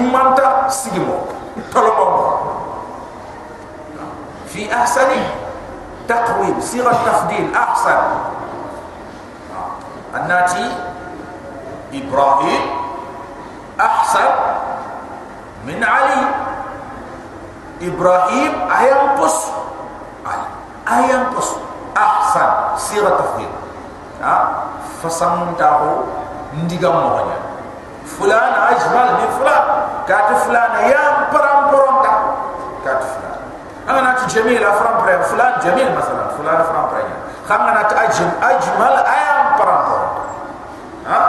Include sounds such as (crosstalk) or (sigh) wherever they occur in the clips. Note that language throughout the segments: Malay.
timmanta sigimo tolomo fi ahsani taqwim sirat tafdil ahsan. Annati ibrahim ahsan min ali. Ibrahim ayam pus. Ayam pus. Ahsan sirat tafdil. Ha? Fasamun tahu ndigam mo fulan ajmal min fulan. Kat fulan ya param poronta kat fulan. Ana tu jamil afram pre fulan jamil masalan fulan afram pre khangana ta ajm ajmal ayam param poronta ha?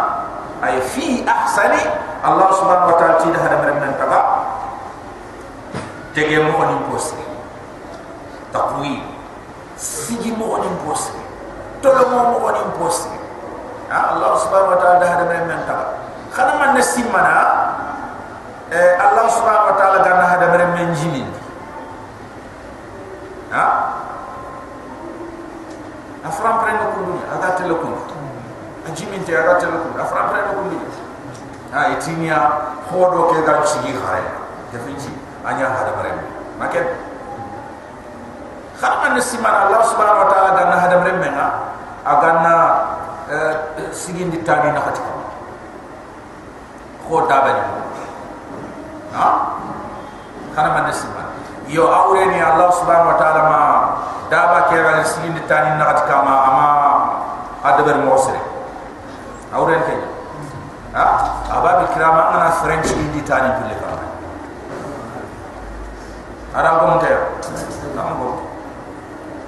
Ay fi ahsani. Allah subhanahu wa ta'ala tida hada mere men taga tege mo ko ni. Posi taqwi sigi mo ko ni. Posi tolo mo mo ko ni. Posi ha? Allah subhanahu wa ta'ala hada mere men taga khana man na simana eh allah subhanahu wa ta'ala ganna hada mere men jini ha? Afram pre no kundu aga tele kundu ajimin te aga tele kundu afram pre no kundu ha itinia hodo ke ga chigi khare. Definji anya hada mere maken khana man na simana allah subhanahu wa ta'ala ganna hada mere men aga na eh, sigindi tani na khatika ko tabani ha? Kana man sima yo awre ni allah subhanahu wa taala ma daba ke ga sin tani na kama ama adabar mosre awre ke ha? Abab kirama ana french di tani pille ka ara ko na mo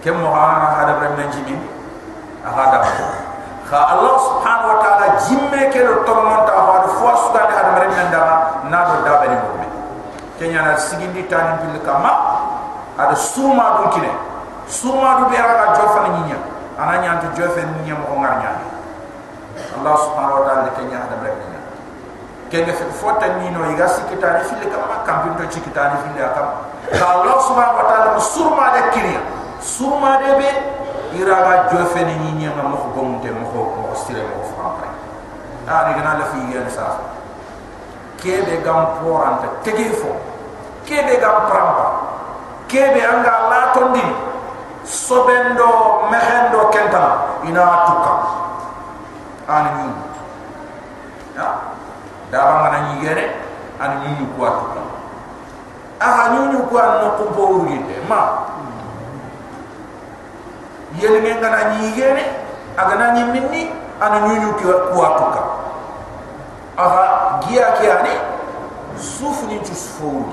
kem mo ha adabar men jimi da ka allah subhanahu wa taala jimme ke lo tomonta ha do fo suga de hada mare nanda na do da bani mo be kenya na sigindi tani bil kama ada suma dun kine. Suma du be raga jofa ni nya ana nya to jofa ni nya mo ngar nya allah subhanahu wa taala kenya hada mare nya kenge fe fota ni no iga sikita ni fil kama kam bin to cikita ni fil kama ka allah subhanahu wa taala suma de kine. Suma de be iraga jofe ni nyi nga mo ko gomte mo ko mo stire mo fa pa a ni gana la fi yen sa kebe gam poranta tege fo. Kebe gam prampa kebe anga la tondi. Sobendo mehendo kenta ina tuka. Ani ni ya? Da ba ngana nyi gere ani nyi ko tuka. Aha nyi ko no ko bo uride ma yel nge ngana nyigene aga na minni ana nyunyu ki kuwa tuka aha giya ki ani sufu ni sufu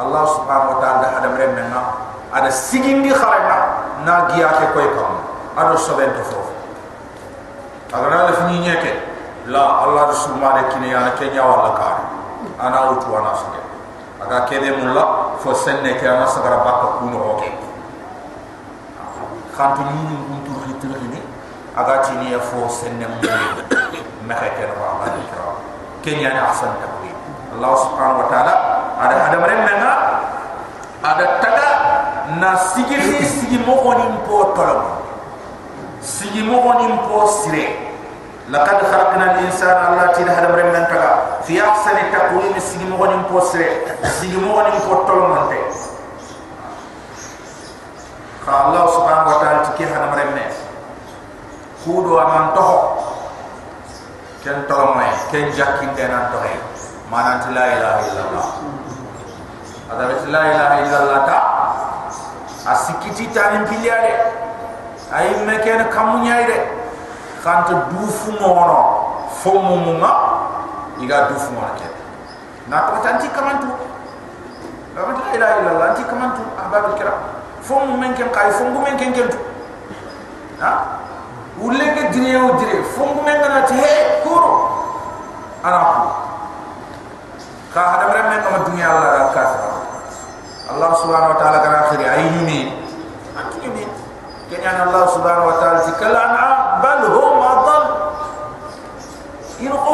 Allah subhanahu wa ta'ala hada mrem na ada sigindi kharama na giya ke koy kam ado soben to fofu aga na la fini nyeke la Allah rasul ma de kine yana kenya wala ka ana utu ana suge aga kede mulla fo senne ke ana sagara bakko kuno oke kantu ni untu khitir ni aga tini ya fo senne mo ma ka ke wa ba ni kra kenya ni ahsan takwin allah subhanahu wa taala ada ada menga ada taga na sigi fi sigi mo oni po tolo sigi mo oni po sire laqad khalaqna al-insana allah tira hada men taga fi ahsan takwin sigi mo oni po sire sigi mo ka Allah subhanahu wa ta'ala tiki hana maremme kudo aman toho ken tolome ken jakin dena tohe manan la ilaha illallah? Ada la ilaha illallah ta asikiti tanin piliare ay meken kamunya ide kanta dufu mono fomu munga. Iga dufu mono ke na to tanti kamantu la ilaha illallah? Anti kamantu ahbabul kiram fom men ken kay fom men ken ken ha? Ulle ke dire o dire fom men ngana te he kuro ana ku ka hada mere men ko dunya allah ra ka allah subhanahu wa ta'ala kana akhiri ayuni akini kenya allah subhanahu wa ta'ala tikala an bal hum adall ino ko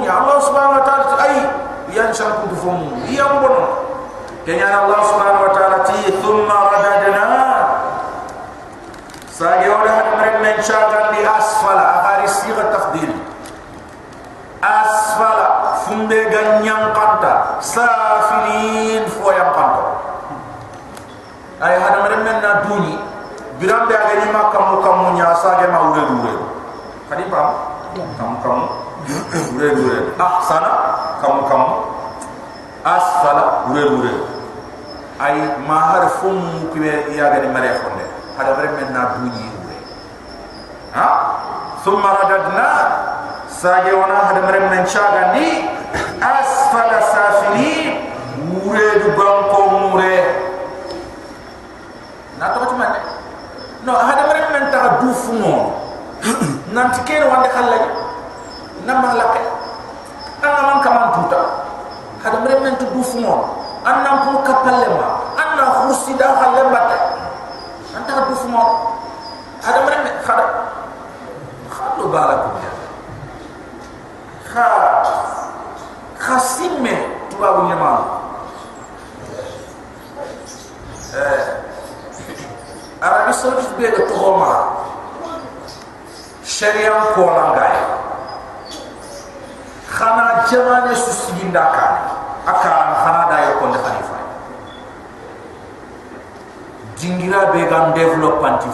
ya allah subhanahu wa ta'ala ay yan shan kuntu fom yan bono. Kenya allah subhanahu wa ta'ala ti thumma radadna sage wala hada mare men chaga li asfala akhari siga tafdil asfala fumbe ganyang kanta safilin fo ya panto ay hada mare men na duni biram be aga ni makka mu kam mu nya sa ge ma ure ure kadi pam kam kam ure ure ahsana kam kam asfala ure ure ay ma har fum kibe ya ga ni mare fonde hada mare men na duni ure ha? Thumma radadna. Sage wana hada mare men chaga ni. Asfala safilin ure du banko mure. Na to man no hada mare men ta du fumo (clears throat) nanti kene wande khalla na ma lakke hada mare men tu du fumo anna ko kapalle ma anna khursi da khalle batte anta du fumo hada mare men khada khadu balakum ya kha khasimme tubabu nyama eh. Arabi saudi be ko to homa sharia ko langay khana jamane su siginda ka aka khana da yo ko khalifa dingira be gam development to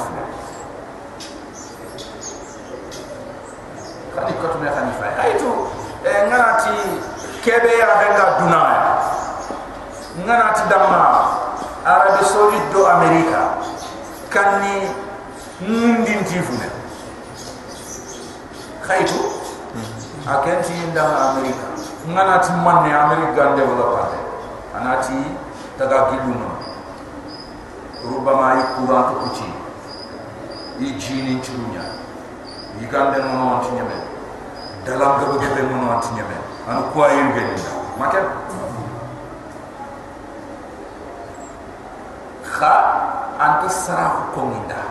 me khalifa ay to e ngati kebe ya benga duna ngana ti damma arabi saudi do america kanni ndin ti fune khaytu akenti nda america. Ngana ti manne america develop anati taga giluma rubama ikura to kuchi. Ijini chunya yigande no no tinyame dalam gaba gaba no no tinyame anu kwa ni maken? Kha anti sarah ko minda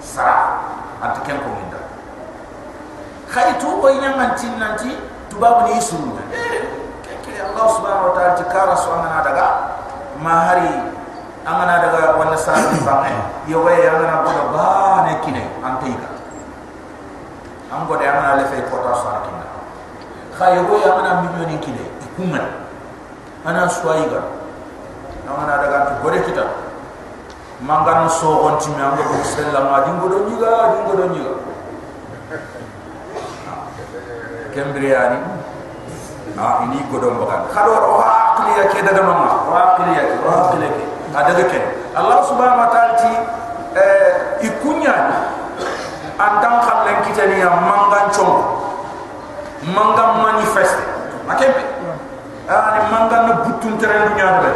sarah anti ken ko minda khari tu ko ina manti nanti tubabu ni isu. Ke ke allah subhanahu wa ta'ala ti kara so angana daga ma hari angana daga wala sarah ni bangai yo way angana ko ba ne kine anti ka am go de angana le fay pota so kinda kha yo go angana million kine ikuman ana swaiga angana daga to gore kita mangan so on ti mi amgo ko sella ma dingo do nyiga dingo do nyiga kembriani ah ini godom bakan khado ro aqli ya ke daga mama ro aqli ya ro aqli ke adaga ke allah subhanahu wa ta'ala ti eh ikunya antam khallen kitani ya mangan chong mangan manifeste makembe ani mangan no butun tere dunya de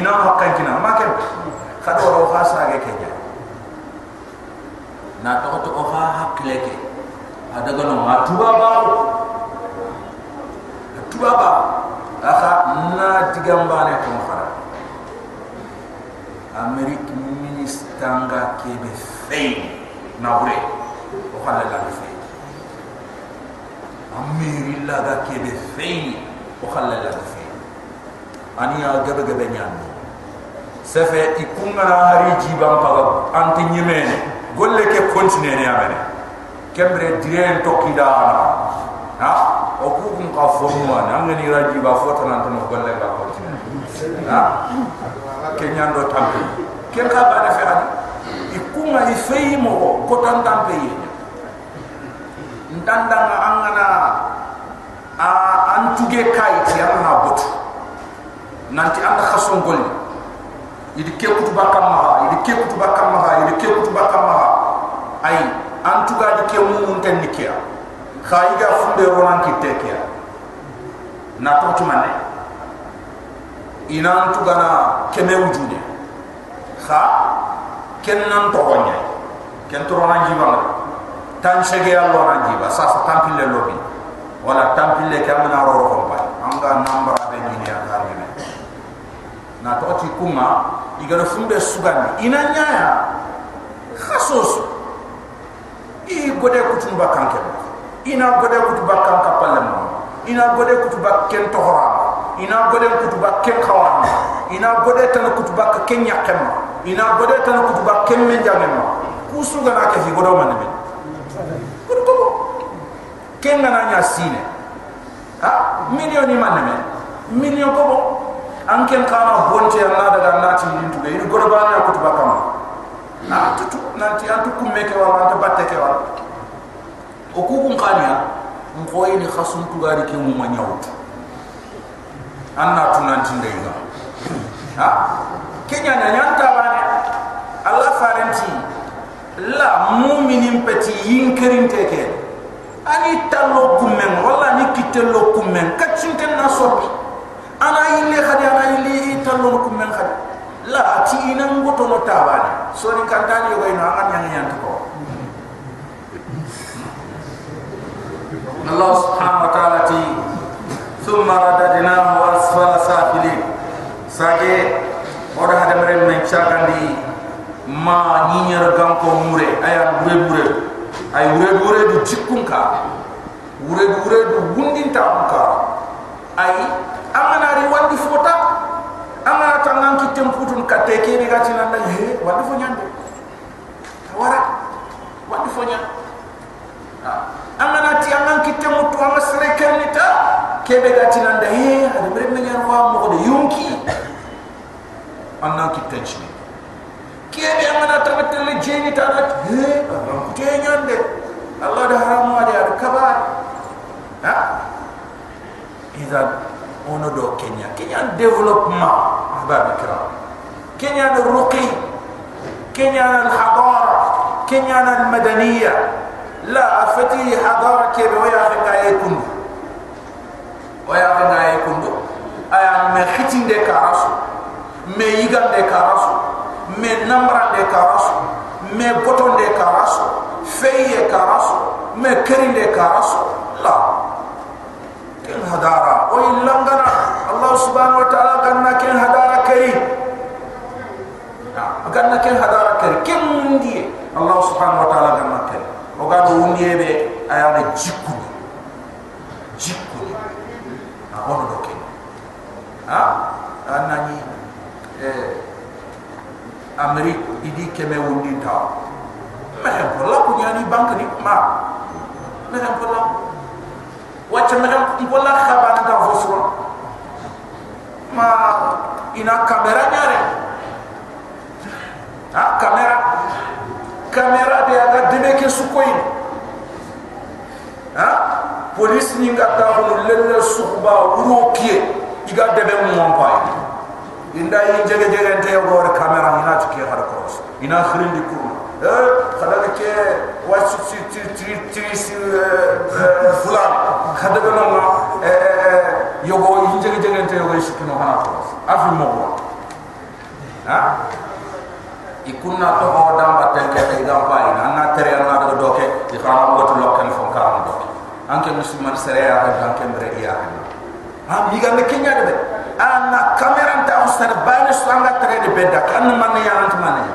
ina hakkan kina makembe khado ro khasa ge ke na to to ha hakle ke adaga no matuba ba tubaba aka na digambane ko fara amerik ministanga kebe fey na wure o xala la fey amiri la ga kebe fey o xala la fey ani ya gabe gabe nyaan sefe ikunga na hari jibam paga anti nyemene. Golle ke continue ne amene. Kembre dire to kida ha o ku kun ka formu an an ni raji ba fota nan to golle ba ko tin ha ke nyando tampe ke ka ba na fe ikunga i fei mo ko tan nga a antuge kai ti an na bot nanti anda khason golli idi ke kutu bakam ma idi ke kutu bakam ma idi ke kutu bakam ma ay antuga di ke mun khaiga funde ronan ki tekia na to tumane ina antuga na keme wujude kha ken nan to wonya ken to ronan jiba tan shege allo nan jiba. Sa sa tampile lobi wala ke amna ro ro ba anga nambara be ni ya karne na to ti kuma igara funde sugandi ina nyaaya khasos i gode kutu ba kanke ina gode kutu ba kanka palle mo ina gode kutu ba ken tohora ina gode kutu ba ken khawam ina gode tan kutu ba ken yakem ina gode tan kutu ba ken men jangem kusu gana ke fi godo man men kutu. Ko ken gana nya sine. Ha? Milioni man men million ko bo an ken kana bonte na daga nati ni tu be ni goro ba na ko to bakam na tutu nanti an tu kumme ke wala an batte ke wala o ku kun kania ngoy ni khasun tu gari ke mu manyawut an na tu nanti ndenga ha? Kenya nya nyanta bane. Allah farenti. La mu'minin peti yinkerin teke ani tallo kummen wala ni kitello kummen kacinte na sobi ana yille khadi ana yille tallo ko men khadi. La ti ina ngoto no tabani so ni kantani yoy no anga nyang nyang ko Wa ta'ala ti thumma radadnahu asfala safilin. Sage oda hada mere men chagandi ma nyinyar gam ko mure aya bure bure ay bure bure du jikunka bure bure du wundin ta ay amana ri wandi fota amana tangan ki temputun katte ke ni? Gati nan da he wandi fo nyande wara wandi fo angan ati angan kita mutu angan serikan kita kebe gati nanda. He ada beri menyan wa mukode yungki. Angan kita cini kebe angan ati betul le jeni tarat he angan kute nyande Allah dah haramu ada ada kabar ha? Iza ono do Kenya. Kenya development. Abad kira. Kenya ruqi. Kenya al-hadar. Kenya al-madaniyah. لا أفتي حضارة كيف ويا خنقا يكون ويا خنقا يكون أيا ما ختين دي كاراسو. ما يغان دي كاراسو. ما نمران دي كاراسو. ما بطن دي كاراسو. في كاراسو. ما كرين دي كاراسو. لا. كن هدارا وإن لنغنا الله سبحانه وتعالى قلنا كن هدارا كريم. قلنا كن هدارا كريم. كن مندي الله سبحانه وتعالى قلنا oga do undiye be aya ne jikku jikku na ono do ke ha anani eh amrik idi keme undi ta me ko la ko bank ni ma me ha ko la wacha me ha ko ma ina kamera nyare ha ah, kamera. Kamera be aga dimeke sukoy police ni ngata ko lelle sukhba wuro kie iga debe mo pay inda yi jege jege te yo gore kamera ina ci ke har cross. Ina khirindi kurma. Eh khadaga ke wasu ci ci ci ci ci fulan. Khadaga no ma eh yogo yi jege jege te yogo shi kino hana cross. Afi mo wa ha? Ikunna to ho damba ten ke te gam pai na na tere na daga doke di khana wotu lokken fon karam doke anke musliman sere ya ka anke mbre ya ha mi ga me kenya de ana kamera ta ustar bayne sanga tere de bedda kan man ya ant man ya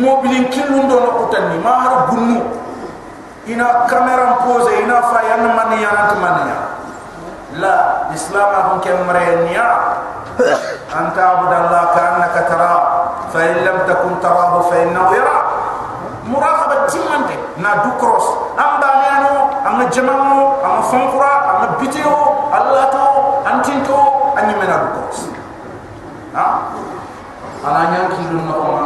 mobilin kilun do no utani ma har bunnu ina kamera pose ina fa yan man ya ant man ya la islam akon kemre niya anta abudallah ka annaka tara fa in lam takun tarahu fa innahu yara. Muraqaba timante na du cross. Amba nyano anga jamamo anga fankura anga biteo allah to antinto anyi mena cross ha? Ana nyanki dun no ma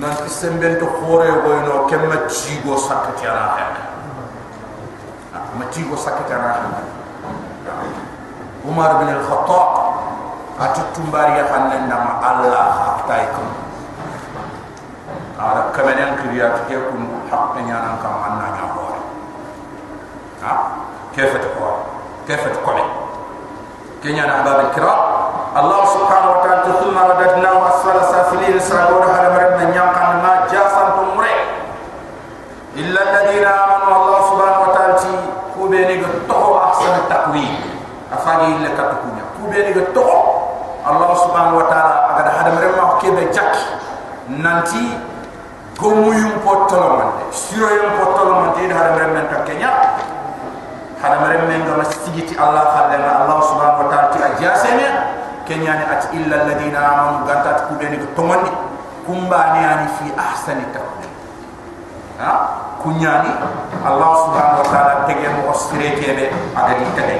nan kisembel to khore boy no kemma chigo sakati ana ha ma chigo sakati ana ha umar bin al-khattab atutum bari ya hanen nama allah taikum ara kamenen kriya ke kun hak nyana kam anna nya hore ha kefet ko kefet ko kenya na abab al-kiram allah subhanahu wa ta'ala thumma radadna wa asfala safilin sagor hada marid na jasan tumre illa alladhina amanu allah subhanahu wa ta'ala ti kubeni go to ahsan taqwim afani illa katukunya. Kubeni go to allah subhanahu wa ta'ala agada hada marid ma kebe jak nanti gomu yum potolo mande siro yum potolo mande hada marid men takenya hada marid men go sigiti allah khallena allah subhanahu wa ta'ala ti ajasene kenyani at illa alladhina amanu gantat kubeni ko tomondi kumbani ani fi ahsani taqwim. Ha? Kunyani allah subhanahu wa ta'ala tege mo osire kebe aga di tege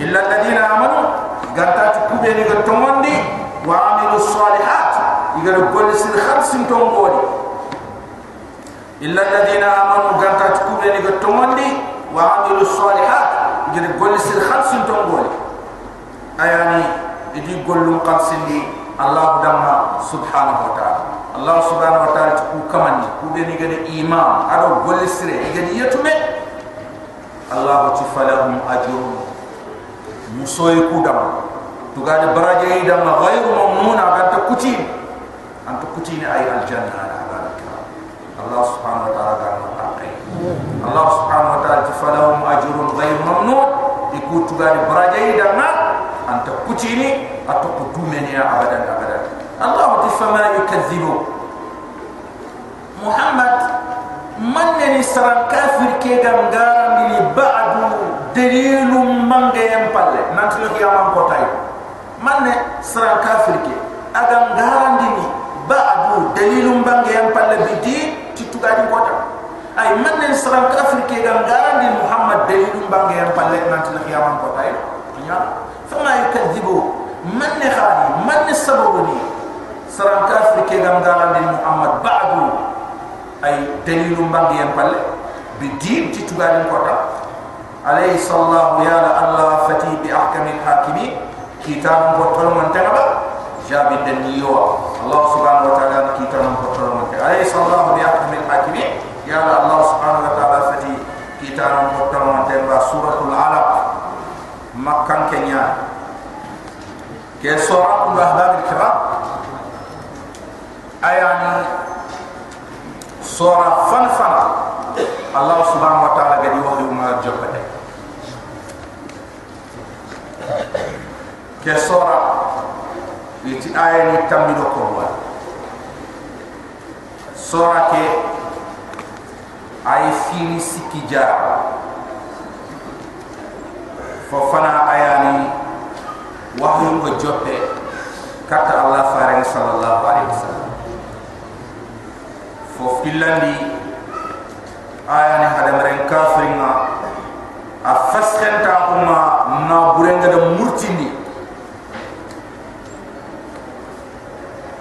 illa alladhina amanu ganta kube ni ga tomondi wa amilu salihat iga gol sir khamsin tongodi illa alladhina amanu ganta kube ni ga tomondi wa amilu salihat iga gol sir khamsin tongodi ayani idi gollum khamsin allah damma subhanahu wa ta'ala. Allah subhanahu wa ta'ala ku kamani ku be ni gade imam. Ado golle sire gade yetume Allah ti falahum ajrun. Musoy ku dam tu gade baraje yi dam ghayru mamnun. Aga Allah subhanahu wa ta'ala tifalahum ajurun gayu mamnud iku tugani berajai dan nak anta kuci ini atau kudumenya abadan abadan Allah tifama ikadzibu Muhammad mana ni seran kafir kegam garam ini ba'du delilu mangga yang pale nanti lagi amam kotai mana seran kafir ke? Agam garam ini ba'du delilu mangga yang pale bidi titugani kotai ay man len salam ka afri gam garan di muhammad dari yi yang paling nanti palle nant na xiyamam ko tay nya fa ma yukadibu man ne khali man ne sabogoni salam ka gam garan di muhammad ba'du. Ay dari yi yang paling am palle bi dim ci tugal ko ta alayhi sallahu ya la allah fati bi ahkam hakimi. Kita ko tol man tan ba jabi allah subhanahu wa ta'ala kitab ko tol man tan alayhi sallahu bi ahkam hakimi يا الله سبحانه وتعالى فتي كتاب بطل من تنبا سوره العلق مكان كنيا كي سوره الاحباب الكرام ayani sora fan fan Allah subhanahu wa ta'ala gadi wahyu ma jobate ke sora iti ayani tambido ko ay fini sikki jar fo fana ayani wahyu ko joppe kata Allah faring sallallahu alaihi wasallam. Fo filandi aya ni hada maren kafirin a fasken ta na burenga da murtini.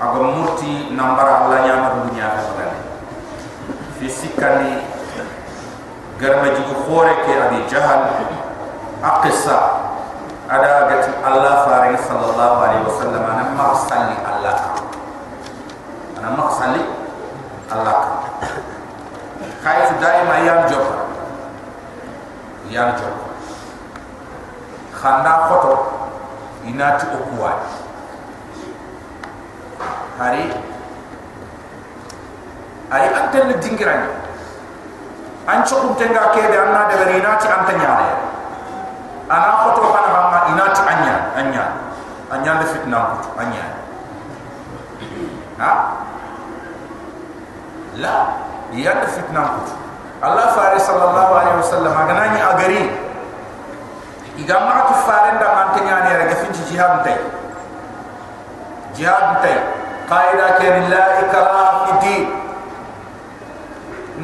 Aga murti nambara Allah nyama dunya fi sikani garma jigu khore ke abi jahal. Aqsa ada gati Allah faring sallallahu alaihi wasallam ana ma Allah ana ma salli Allah kaya tu daima yang job yang job khanda foto inati okuwa hari ay antel dingirani an chokum tenga kebe anna de bari inati antanya ana foto kana hamma inati anya anya. Anya de fitna anya. Ha? La ya fitna ko Allah fare sallallahu alaihi wasallam aganani agari. Igama to fare nda man tanya ne fin jihad tay jihad tay qaida ke la ikraha fi din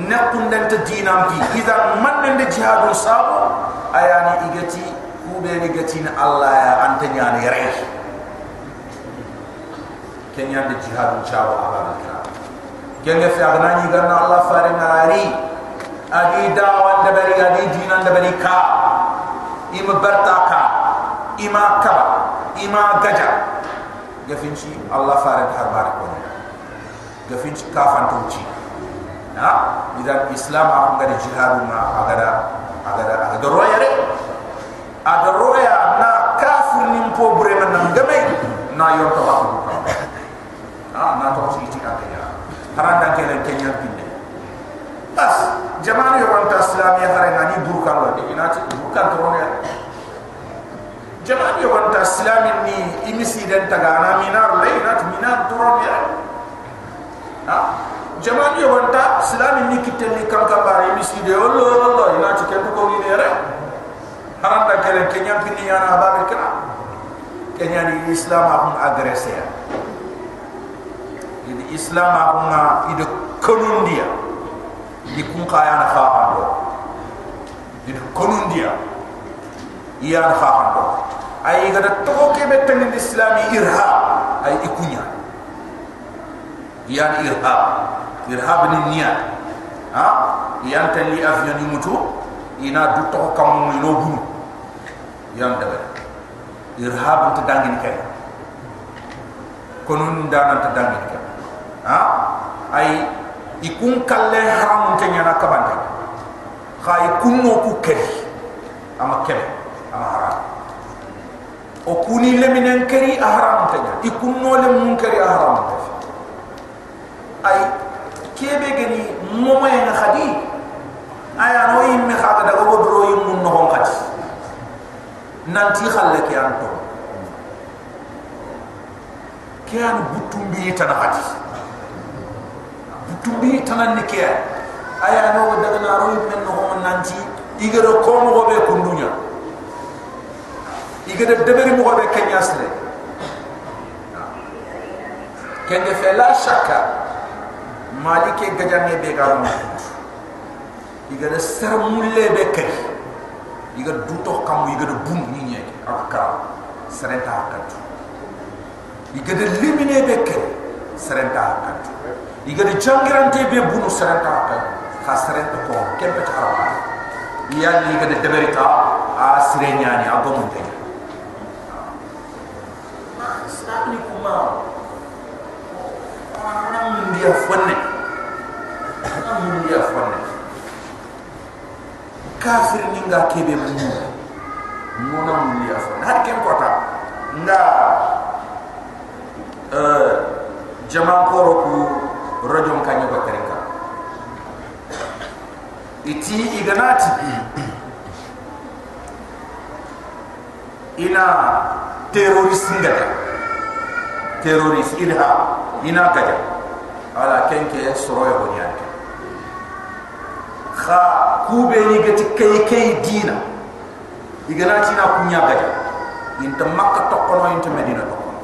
nakun dan ta dinam bi idza man nan da jihad sabu ayani igati kube ni gati na Allah ya antanya ne rai kenya da jihad chawa abaka kenga fi agnani ganna Allah fare nari. Adi dawan da bari adi dinan da bari ka. Ima bartaka ima kaba ima gaja. Gafinci Allah fare har bare ko gafinci kafan tuci ha idan islam aku ngadi jihad ma agada agada agada royare ada roya na kafir nim po bure man ngame na yon to ba ko ha na to ci ci ka ya. Haranda ke len kenya pinde bas jamani yo wanta islam ya hare ngani burkan lo de inati burkan to ne jamani yo wanta islam ni imisi den taga na minar le inati minar to ro ya ha jamani yo wanta islam ni kitel ni kan kan bare imisi de ollo ollo inati ke to ko ni re haranda ke len kenya pinde ya na ba ke kenya ni islam akun agrese ya idi islam akunga ida konundia ikun kaya na khaha do di konun dia. Iya na khaha do ay ga da to ke betten di islami irha ay ikunya. Iya irha irha ni niya ha? Tan li avion mutu ina du to kam no bunu iya da irha bu to dangin kay konun dana to dangin kay ha? Ay ikun kalle haram te nyana kabante khay kunno ku keri ama kebe ama haram. O kuni leminen keri haram te nyana ikun no le mun keri a haram te ay kebe gani momo en khadi aya no yimme khaga daga bodro yim mun no hon khadi nanti khalle ki anto ke an butumbi tan khadi tumbi tanan ni ke aya no daga na ro men no hon nanti igere ko mo be kundunya igere debere mo be kenya sre kenge fe la shakka malike gajane be ga mo igere ser mulle be kay igere duto kam igere bum ni nye akka serenta akatu igere limine be kay serenta akatu igadi changirante be bunu serenta ka ha serenta ko kembe ta harama iya ni igadi deberita a sirenya ni agomu te sabni kuma nam dia nam dia fonne kafir ni nga kebe mu mo nam dia fonne har ken kota nga euh jama ko roku rajon kanyo ko terika iti iganati ina terrorist ngada terrorist ilha ina gaja ala kenke soroya boniyan kha kube ni gati kay kay dina. Iganati na kunya gaja. Inta makka tokkono inta medina tokkono.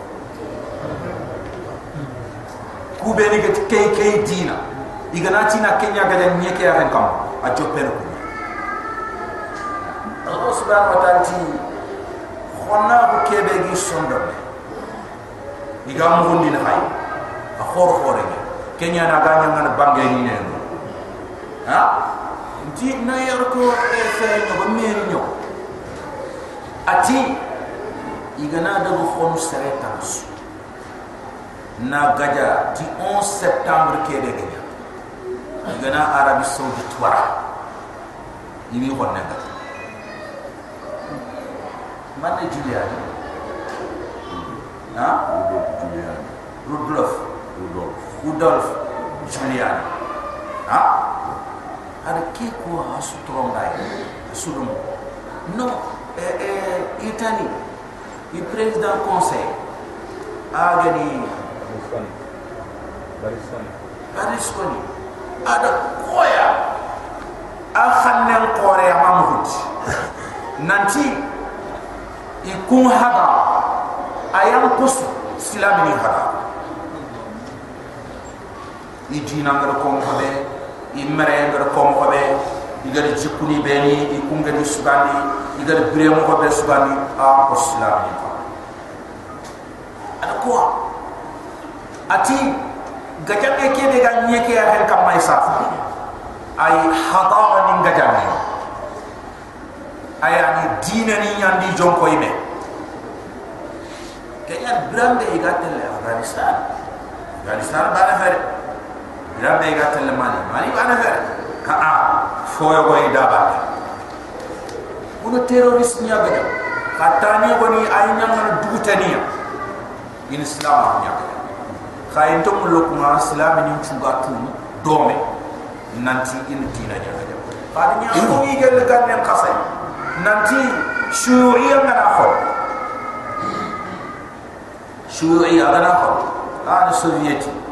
Kube ni get kay kay dina. Igana tina kenya ga den nyeke ya kam a jopel ko Allah subhanahu wa ta'ala ti khonna bu kebe gi sondo. Diga mo hundi na hay a khor khore ni kenya na ga nyanga na bange ni ne. Ha ti na yor ko e fe no ba meri nyo ati igana da bu khonu sereta su na gaja di 11 septembre ke de gaja gana arabi saudi twara. Ini ko ne ga man ne julia ha rudolf. Rudolf. Rudolf julian ha ada ke ko asu tronga asudum no eh eh italy i president conseil agani. Bariswani. Bariswani. Ada koya. Akhan nel kore ya mamhut. Nanti ikun hada ayam kus silam ni hada. Iji nangar kom habe, imre nangar kom habe, igar jikuni beni, ikun gadi sugani, igar biremu habe sugani, a kus silam ni. Ada koya ati gajabe ke be ga nyeke ya hel kam may sa ay hadara ni gajabe ay ani dina ni nyandi jonko ime. Kenya brambe igatel afghanistan. Afghanistan bana fer brambe igatel mali mali bana fer ha a foyo go ida ba uno terrorist nya gaja katani woni ay nyanga dugutaniya in islam nya khayin to mu lokuma islam ni chuga tu dome. Nanti in dina nya ga fadi nya ko yi gel gan nen khasay nanti shuuriya ngana xol shuuriya ngana xol an sovieti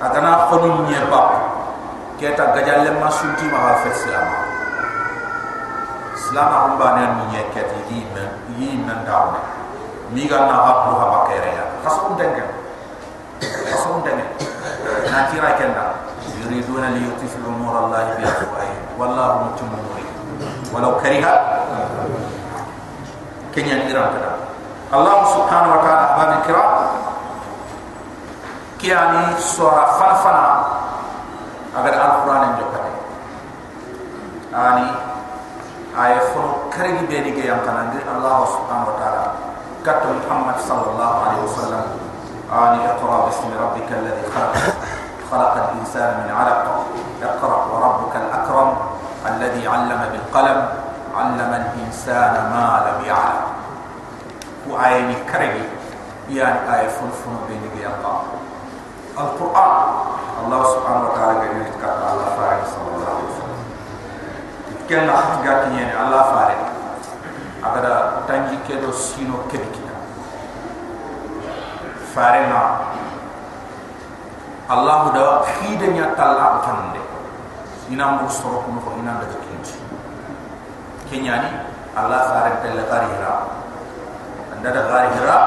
agana khoni nye ba keta gajalle ma sunti ma hafe islam islam a humba ne ni nye ket yi men yi men dawne. Mi ga na ha bu ha ba ya. Khas ko denge khas ko denge na tira ken da yuriduna li yutifu umur allah bi afwahi wallahu mutimmu walau kariha. Kenya ni ran kada allah subhanahu wa ta'ala ba ni سبحانه وتعالى أحباب الكرام كياني سورة فنفنا أجر القرآن جوكته آني آية فنو كريم بيني كيان كان الله سبحانه وتعالى كتب محمد صلى الله عليه وسلم آني اقرأ باسم ربك الذي خلق خلق الإنسان من علق اقرأ وربك الأكرم الذي علم بالقلم علم الإنسان ما لم يعلم وآيني كريم يعني آية فنفن بيني القرآن الله سبحانه وتعالى قد يتكلم على فارغ صلى الله عليه وسلم يتكلم حتى قاتل يعني على فارغ أقدر تنجي كدو سينو كبك فارغ الله دوا خيدا يتلع كنن إنا مرسرق نفو إنا دكتنج كن يعني الله فارغ تلقاري هرا عندما غاري هرا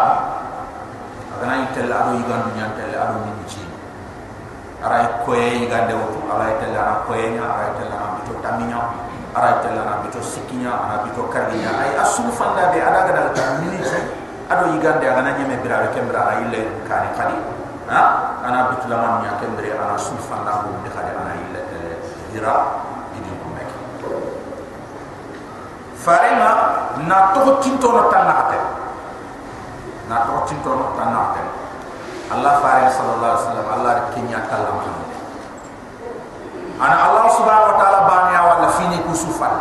agana itelle ado yigandu nyantelle ado ni ci ara ko ye yigande wotu ala itelle ana ko ye nya ara itelle ana bito taminya ara itelle ana bito sikinya ana bito karginya ay asul fanda be ada gada ta ni ci ado yigande agana nyeme bira kembra ay le kani kali ha? Ana bito laman nya kembre ana sul fanda ko de khade ana ille dira idi ko mek farema na to tinto no tanate na to tinto no tanate allah fare sallallahu alaihi wasallam allah kinya muhammad ana allah subhanahu wa taala baniya wala fini kusufal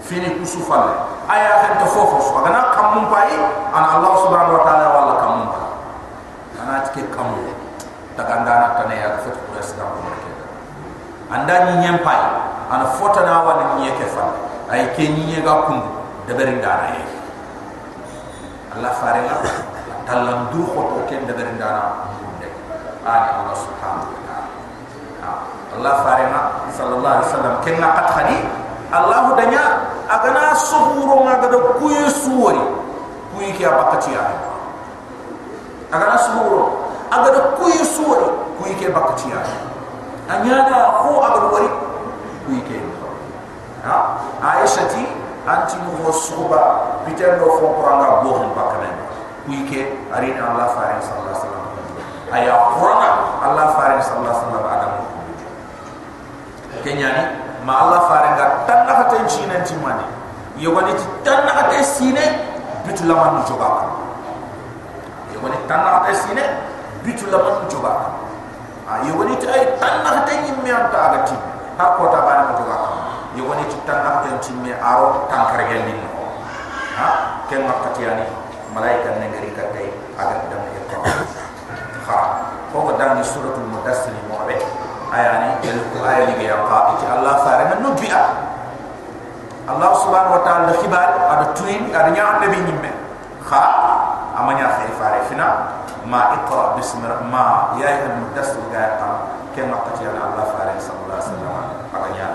fini kusufal aya han to fofo so agana kam mum pai ana allah subhanahu wa taala wala kam mum ana tike kam daga ndana tane ya fet ko esga ko anda ni nyem pai ana fota na wala ni yake fa ay ke ni ga kum de berin dana ye allah fare la talam du ko to ken de berin dana de ani allah subhanahu wa ta'ala. Allah fare na sallallahu alaihi wasallam. Ken na qat khadi allah danya agana suhuro ma ga do kuye suwori kuye ki abakati ya agana suhuro aga do kuye suwori kuye ki abakati ya anyana ko agar wari. Kuike ha aishati anti mu suba biten do fo quranga bo han bakane kuike allah farin sallallahu alaihi wasallam. Aya quranga allah farin sallallahu alaihi wasallam adam kenyani ma allah farin ga tanna hata china timani yogani tanna hata sine bitu laman joga yogani tanna hata sine bitu laman joga ye woni tay tan na tan yim mi anta aga tim ha ko yoni ci tangam ten ci me aro tankar gel ni ha? Ken makati yani malaika ne ngari ka tay aga dam ya ko ha. Ko ko dan ni suratul mudassir mo be ayani del ko ayi ni ya ka ci allah fare na nubi a allah subhanahu wa ta'ala da khibar ada tuin, ada nya ambe ni me. Ha? Amanya khair fare fina? Ma iqra bismi ma ya ayyuhal mudassir ga ya ka ken makati allah fare sallallahu alaihi wasallam. Aga nya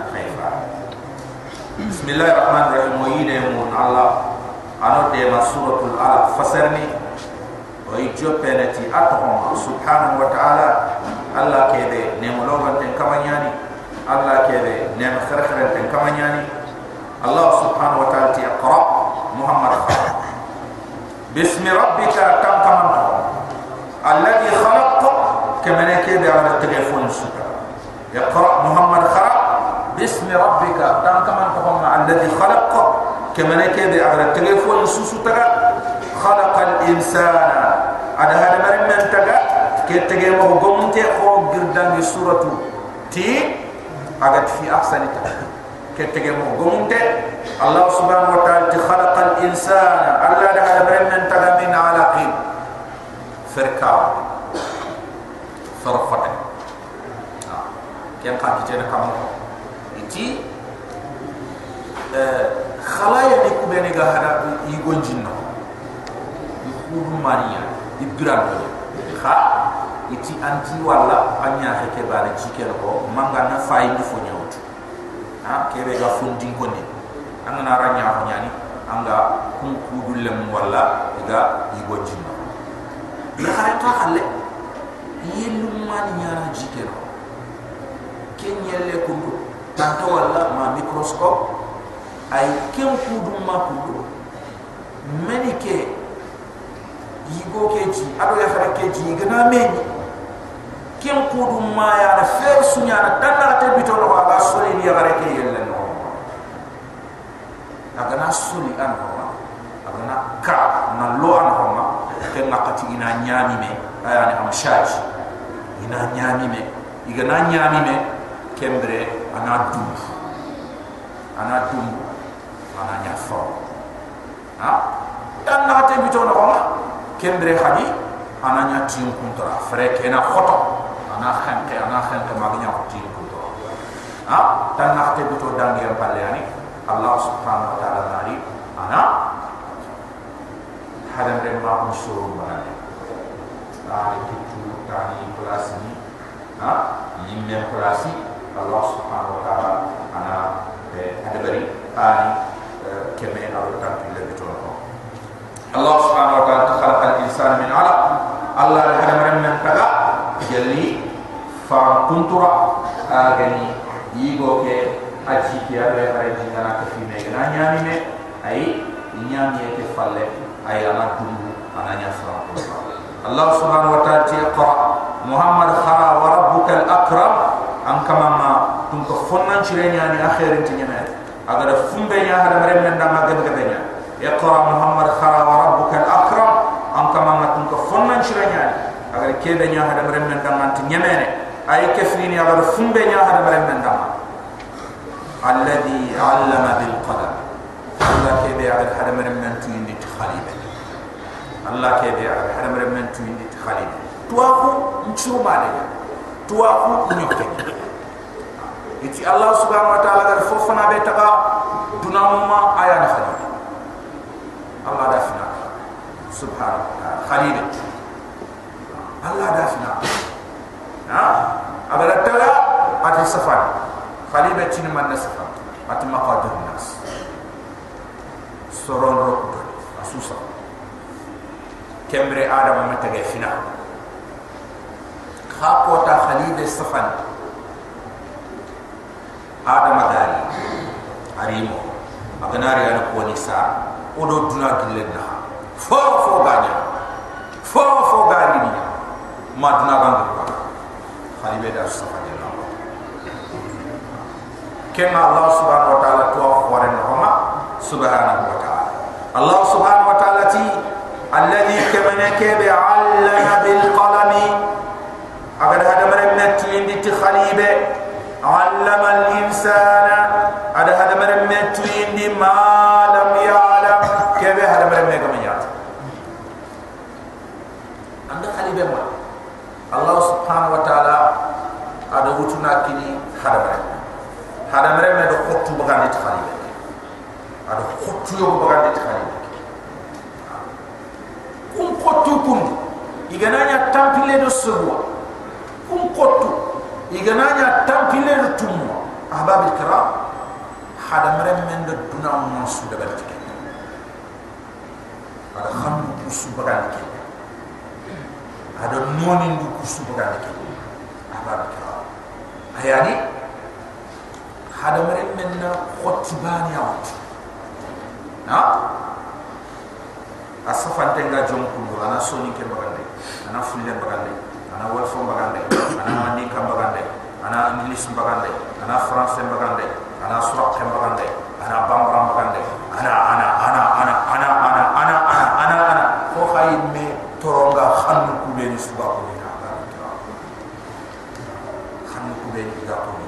عليه وسلم اغنيا خيفا بسم الله الرحمن الرحيم ويل يمون الله انا ديما سوره الالف فسرني ويجو بنتي اتهم سبحانه وتعالى الله كده نيم لوغن تن كمانياني الله كده نيم خرخرن تن كمانياني الله سبحانه وتعالى اقرا محمد باسم ربك كم كمان الذي خلق كما نكيد على التليفون السكر يقرأ محمد خلق باسم ربك تام كما تقوم الذي خلق كما نكيد على التليفون السكر خلق الإنسان على هذا مرن من تجا كي تجي مه قمت خو جردان سورة تي أجد في أحسن تجا كي تجي مه قمت الله سبحانه وتعالى خلق الإنسان الله هذا مرن من تجا من علاقين فركاو فرفته كان قاعد Iti, eh, khalaya di kubene ga hada i go jinna di kubu mariya di grand kha iti anti wala anya heke bare ci kel ko manga na fay fo ñewut ha kebe ga fu di ko ni anga na ra ñaa ñani anga ku kudu lem wala ga i go ya bi xare ta xalle yelu mariya ci kel ko kenyele ko tanto wala ma microscope ay ken kudu ma kudu. Meni ke yigo ke ji ado ya fara ke ji gana meni ken kudu ma ya na fer sunya na tanna te bito no ala soli ni ya ke yelle no. Aga na soli an ko aga na ka na lo an ko ma ken na kati ina nyami me ayani am shaj ina nyami me iga na nyami me kembre ana dum ana dum ana nya fo ha? Dan na te bito no ma kembre khadi ana nya tin kuntra fere kena khoto ana khanke ana khanke magnya tin kuntra ha? Dan na te bito dangi yang palyani allah subhanahu wa taala nari ana hadam dem ma unsur barane ta kitu tani kelas ni ha? Yimme الله سبحانه وتعالى أنا آه، أنا بريء. آني كما أردت في الله بتوقع الله سبحانه وتعالى خلق الإنسان من علق. الله الحرم من كذا جلي فكنترا آغني آه، يقول كي أجيكي أبي أرجي أنا كفي ميغنا نيامي مي. أي نيامي يتفلي أي أنا دمو. أنا نيسرا الله سبحانه وتعالى. أقرأ. محمد خرى وربك الأكرم. Nya an kama ma tum ko fonnan cire nya ni akhirin ti nyame aga da fumbe nya hada mare men da magan ga nya yaqra muhammad khara wa rabbuka akram. An kama ma tum ko fonnan cire nya aga ke be nya hada mare men da man ti nyame ne ay ke fini aga da fumbe nya hada mare men da alladhi allama bil qalam Allah ke be aga hada mare men ti ni ti khalibe Allah ke be aga hada mare men ti ni ti khalibe tuwa ko nchuma de tuwa ko nyokke iti Allah subhanahu wa ta'ala gar fofana be taga dunamma aya na khalid Allah da fina. Subhanahu wa ta'ala. Khalid. Allah da fina. Ha? Abara taga ati safan khalid tin man na safan ati maqadir nas. Soron rokko asusa kembre adam ma taga fina. Khapota khalid safan adama gari arimo aganari ana ko ni sa odo duna gille na fo fo ganya fo fo gari ni ma duna gangu ba khali be da sa fa jena kema allah subhanahu wa ta'ala to khore no ma subhanahu wa ta'ala allah subhanahu wa ta'ala ti alladhi kamana ke bi 'allama bil qalami agar hada mare metti indi ti khalibe tiyo ko bagande tkhali kum qottu kum igananya tampile do sobwa kum qottu igananya tampile do tumwa ahbab alkiram hada maram men do duna mon su daga tike ada khamdu kusu bagande tike ada nonin du kusu bagande tike ahbab alkiram ayani hada maram men na khotbani awti ha? Asafan tenga jom ku ana soni ke bagal ana fulle bagal ana wolfo bagande ana mandi kam bagande ana english bagande ana français bagande ana surak kam bagande ana bambara bagande ana ana ana ana ana ana ana ana ana ana ko khay me toronga khanu ku be ni suba ko ni. Khanu ku be ni ga ko ni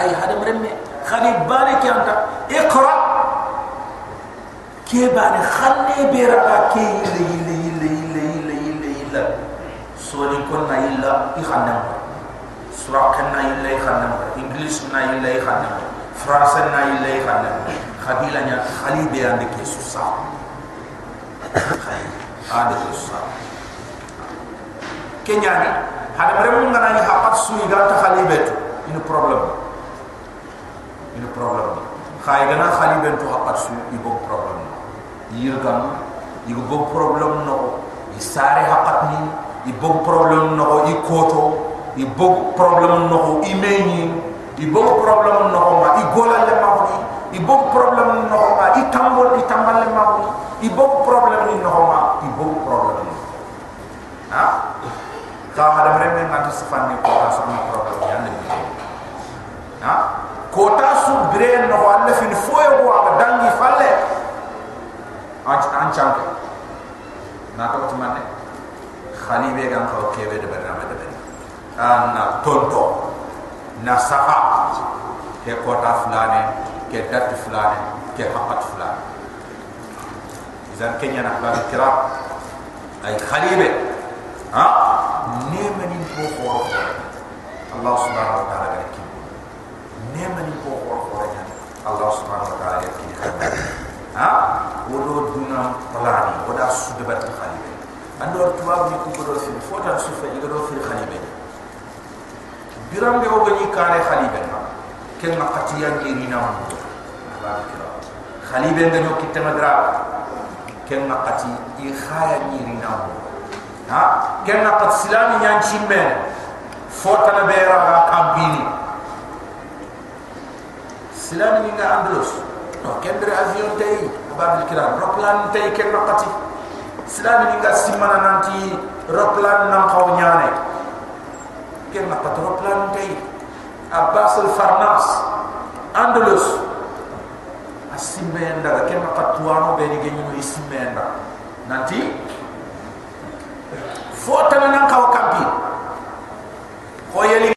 ay hadam remme khali bari ki anta iqra ke bari khanne be raga ke yille yille yille yille yille yille yille soni kon na illa i khanam sura kan na illa i khanam english na illa i khanam france na illa i khanam khabila nya khalibe ande ke? Susa ke susa kenya ni hada mere mun ngana ni hapat sui ga ta khalibe tu ini problem. Ini problem. Khay gana khalibe tu hapat sui ibo problem yirgam ibo problem no isare hapat ni i bom problem no i koto i bo problem no i meni i bo problem no ma i gola le ma i bo problem no ma i tambol i tambal le ma i bo problem ni no ma i bo problem ha? Ka hada mremme ngati sifani ko ta so problem ya ne ha? Ko ta su bre no wala fin foyo aba dangi falle an an chanke na to tumane khalibe gan ko kebe de barama de bari na tonto na saha ke kota fulane ke dat fulane ke hakat fulane izan kenya na ba kira ay khalibe ha? Ne mani ko ko Allah subhanahu wa ta'ala ga ki ne mani ko ko ko Allah subhanahu wa ta'ala ga ki ha wodo duna plani woda su de bat khalibe andor tuwab ni ko do fi fota su fe do fi khalibe biram de ogani kare khalibe na ken na qatiya ni na mo khalibe de no kitta madra ken na qati i khaya ni na mo ha? Ken qat silami nyan chimbe fota na bera ga kambini silami ni. Nga andalus no ken dere avion tay babil kiram roklan tay ken makati islam ni nga simana nanti roklan nam kaw nyane ken makati roklan tay abbas al farnas andalus asimenda la ken makati wano be ni genu isimenda nanti fo tan nan kaw kampi ko yeli